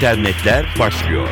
internetler başlıyor.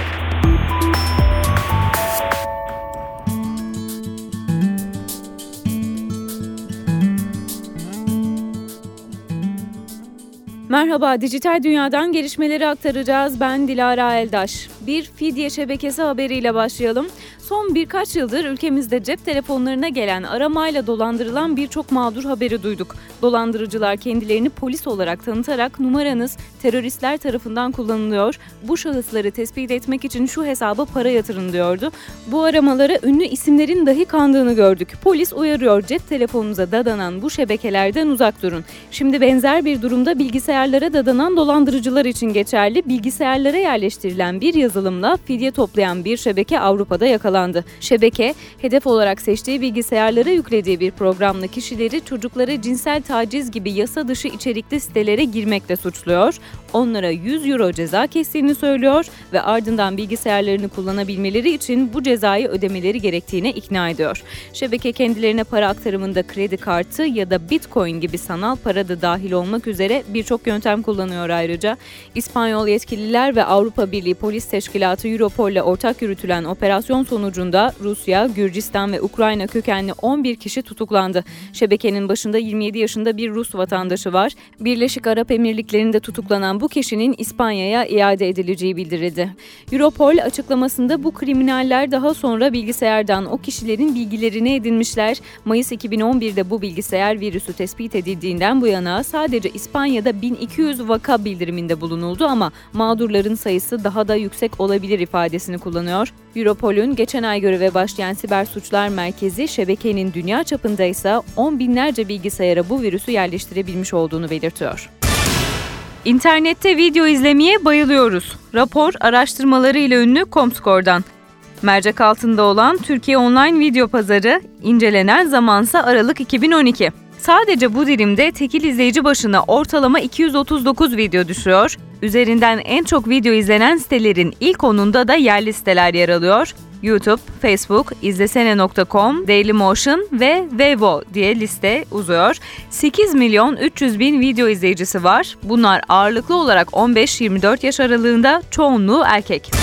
Merhaba, dijital dünyadan gelişmeleri aktaracağız. Ben Dilara Eldaş. Bir fidye şebekesi haberiyle başlayalım. Son birkaç yıldır ülkemizde cep telefonlarına gelen aramayla dolandırılan birçok mağdur haberi duyduk. Dolandırıcılar kendilerini polis olarak tanıtarak numaranız teröristler tarafından kullanılıyor. Bu şahısları tespit etmek için şu hesaba para yatırın diyordu. Bu aramalara ünlü isimlerin dahi kandığını gördük. Polis uyarıyor cep telefonunuza dadanan bu şebekelerden uzak durun. Şimdi benzer bir durumda bilgisayarlara dadanan dolandırıcılar için geçerli. Bilgisayarlara yerleştirilen bir yazılımla fidye toplayan bir şebeke Avrupa'da yakalandı. Şebeke, hedef olarak seçtiği bilgisayarlara yüklediği bir programla kişileri çocuklara cinsel taciz gibi yasa dışı içerikli sitelere girmekle suçluyor, onlara 100 euro ceza kestiğini söylüyor ve ardından bilgisayarlarını kullanabilmeleri için bu cezayı ödemeleri gerektiğine ikna ediyor. Şebeke kendilerine para aktarımında kredi kartı ya da bitcoin gibi sanal para da dahil olmak üzere birçok yöntem kullanıyor ayrıca. İspanyol yetkililer ve Avrupa Birliği Polis Teşkilatı Europol ile ortak yürütülen operasyon sonucu sonucunda Rusya, Gürcistan ve Ukrayna kökenli 11 kişi tutuklandı. Şebekenin başında 27 yaşında bir Rus vatandaşı var. Birleşik Arap Emirlikleri'nde tutuklanan bu kişinin İspanya'ya iade edileceği bildirildi. Europol açıklamasında bu kriminaller daha sonra bilgisayardan o kişilerin bilgilerini edinmişler. Mayıs 2011'de bu bilgisayar virüsü tespit edildiğinden bu yana sadece İspanya'da 1200 vaka bildiriminde bulunuldu ama mağdurların sayısı daha da yüksek olabilir ifadesini kullanıyor. Europol'ün geçen ay göreve başlayan Siber Suçlar Merkezi şebekenin dünya çapında ise 10 binlerce bilgisayara bu virüsü yerleştirebilmiş olduğunu belirtiyor. İnternette video izlemeye bayılıyoruz. Rapor araştırmalarıyla ünlü Comscore'dan. Mercek altında olan Türkiye Online Video Pazarı, incelenen zamansa Aralık 2012. Sadece bu dilimde tekil izleyici başına ortalama 239 video düşüyor. Üzerinden en çok video izlenen sitelerin ilk onunda da yerli siteler yer alıyor. YouTube, Facebook, izlesene.com, Dailymotion ve Vevo diye liste uzuyor. 8 milyon 300 bin video izleyicisi var. Bunlar ağırlıklı olarak 15-24 yaş aralığında çoğunluğu erkek.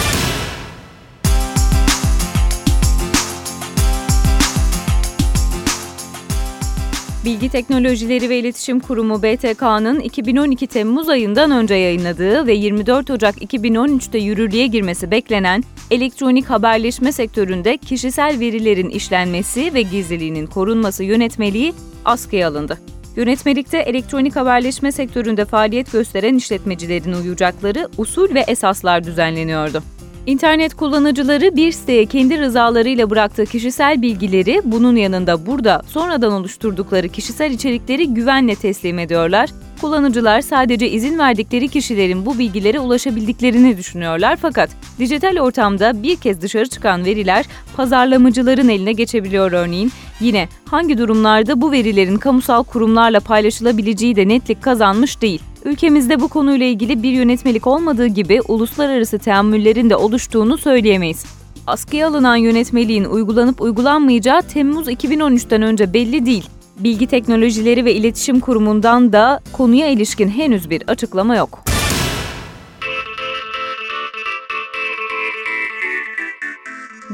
Bilgi Teknolojileri ve İletişim Kurumu BTK'nın 2012 Temmuz ayından önce yayınladığı ve 24 Ocak 2013'te yürürlüğe girmesi beklenen elektronik haberleşme sektöründe kişisel verilerin işlenmesi ve gizliliğinin korunması yönetmeliği askıya alındı. Yönetmelikte elektronik haberleşme sektöründe faaliyet gösteren işletmecilerin uyacakları usul ve esaslar düzenleniyordu. İnternet kullanıcıları bir siteye kendi rızalarıyla bıraktığı kişisel bilgileri bunun yanında burada sonradan oluşturdukları kişisel içerikleri güvenle teslim ediyorlar. Kullanıcılar sadece izin verdikleri kişilerin bu bilgilere ulaşabildiklerini düşünüyorlar fakat dijital ortamda bir kez dışarı çıkan veriler pazarlamacıların eline geçebiliyor örneğin. Yine hangi durumlarda bu verilerin kamusal kurumlarla paylaşılabileceği de netlik kazanmış değil. Ülkemizde bu konuyla ilgili bir yönetmelik olmadığı gibi uluslararası teamüllerin de oluştuğunu söyleyemeyiz. Askıya alınan yönetmeliğin uygulanıp uygulanmayacağı Temmuz 2013'ten önce belli değil. Bilgi Teknolojileri ve İletişim Kurumu'ndan da konuya ilişkin henüz bir açıklama yok.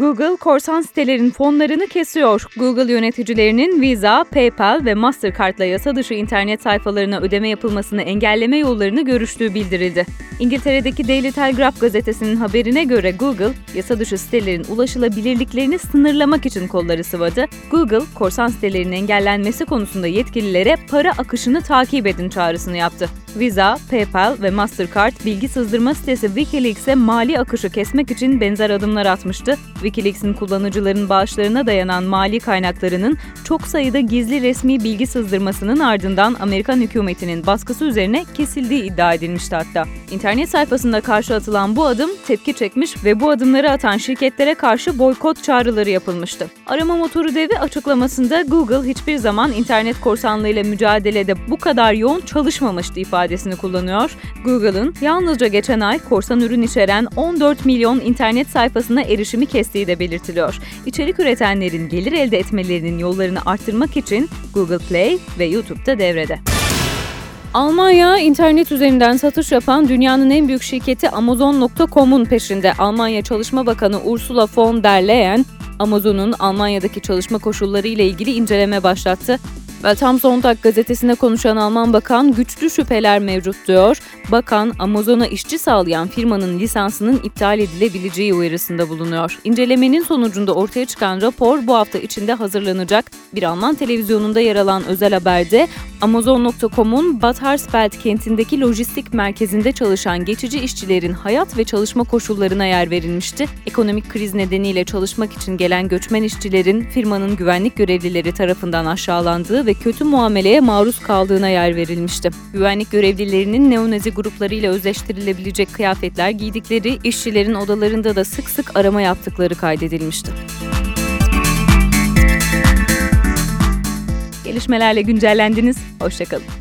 Google korsan sitelerin fonlarını kesiyor. Google yöneticilerinin Visa, PayPal ve Mastercard'la yasa dışı internet sayfalarına ödeme yapılmasını engelleme yollarını görüştüğü bildirildi. İngiltere'deki Daily Telegraph gazetesinin haberine göre Google, yasa dışı sitelerin ulaşılabilirliklerini sınırlamak için kolları sıvadı. Google, korsan sitelerin engellenmesi konusunda yetkililere para akışını takip edin çağrısını yaptı. Visa, PayPal ve Mastercard bilgi sızdırma sitesi Wikileaks'e mali akışı kesmek için benzer adımlar atmıştı. Wikileaks'in kullanıcıların bağışlarına dayanan mali kaynaklarının çok sayıda gizli resmi bilgi sızdırmasının ardından Amerikan hükümetinin baskısı üzerine kesildiği iddia edilmişti hatta. İnternet sayfasında karşı atılan bu adım tepki çekmiş ve bu adımları atan şirketlere karşı boykot çağrıları yapılmıştı. Arama motoru devi açıklamasında Google hiçbir zaman internet korsanlığıyla mücadelede bu kadar yoğun çalışmamıştı ifadesini kullanıyor. Google'ın yalnızca geçen ay korsan ürün içeren 14 milyon internet sayfasına erişimi kestiği de belirtiliyor. İçerik üretenlerin gelir elde etmelerinin yollarını arttırmak için Google Play ve YouTube'da devrede. Almanya internet üzerinden satış yapan dünyanın en büyük şirketi Amazon.com'un peşinde. Almanya Çalışma Bakanı Ursula von der Leyen, Amazon'un Almanya'daki çalışma koşulları ile ilgili inceleme başlattı. Ve tam Sonntag gazetesine konuşan Alman bakan güçlü şüpheler mevcut diyor. Bakan Amazon'a işçi sağlayan firmanın lisansının iptal edilebileceği uyarısında bulunuyor. İncelemenin sonucunda ortaya çıkan rapor bu hafta içinde hazırlanacak. Bir Alman televizyonunda yer alan özel haberde Amazon.com'un Bad Hersfeld kentindeki lojistik merkezinde çalışan geçici işçilerin hayat ve çalışma koşullarına yer verilmişti. Ekonomik kriz nedeniyle çalışmak için gelen göçmen işçilerin firmanın güvenlik görevlileri tarafından aşağılandığı ve kötü muameleye maruz kaldığına yer verilmişti. Güvenlik görevlilerinin neonazi gruplarıyla özleştirilebilecek kıyafetler giydikleri, işçilerin odalarında da sık sık arama yaptıkları kaydedilmişti. Gelişmelerle güncellendiniz. Hoşçakalın.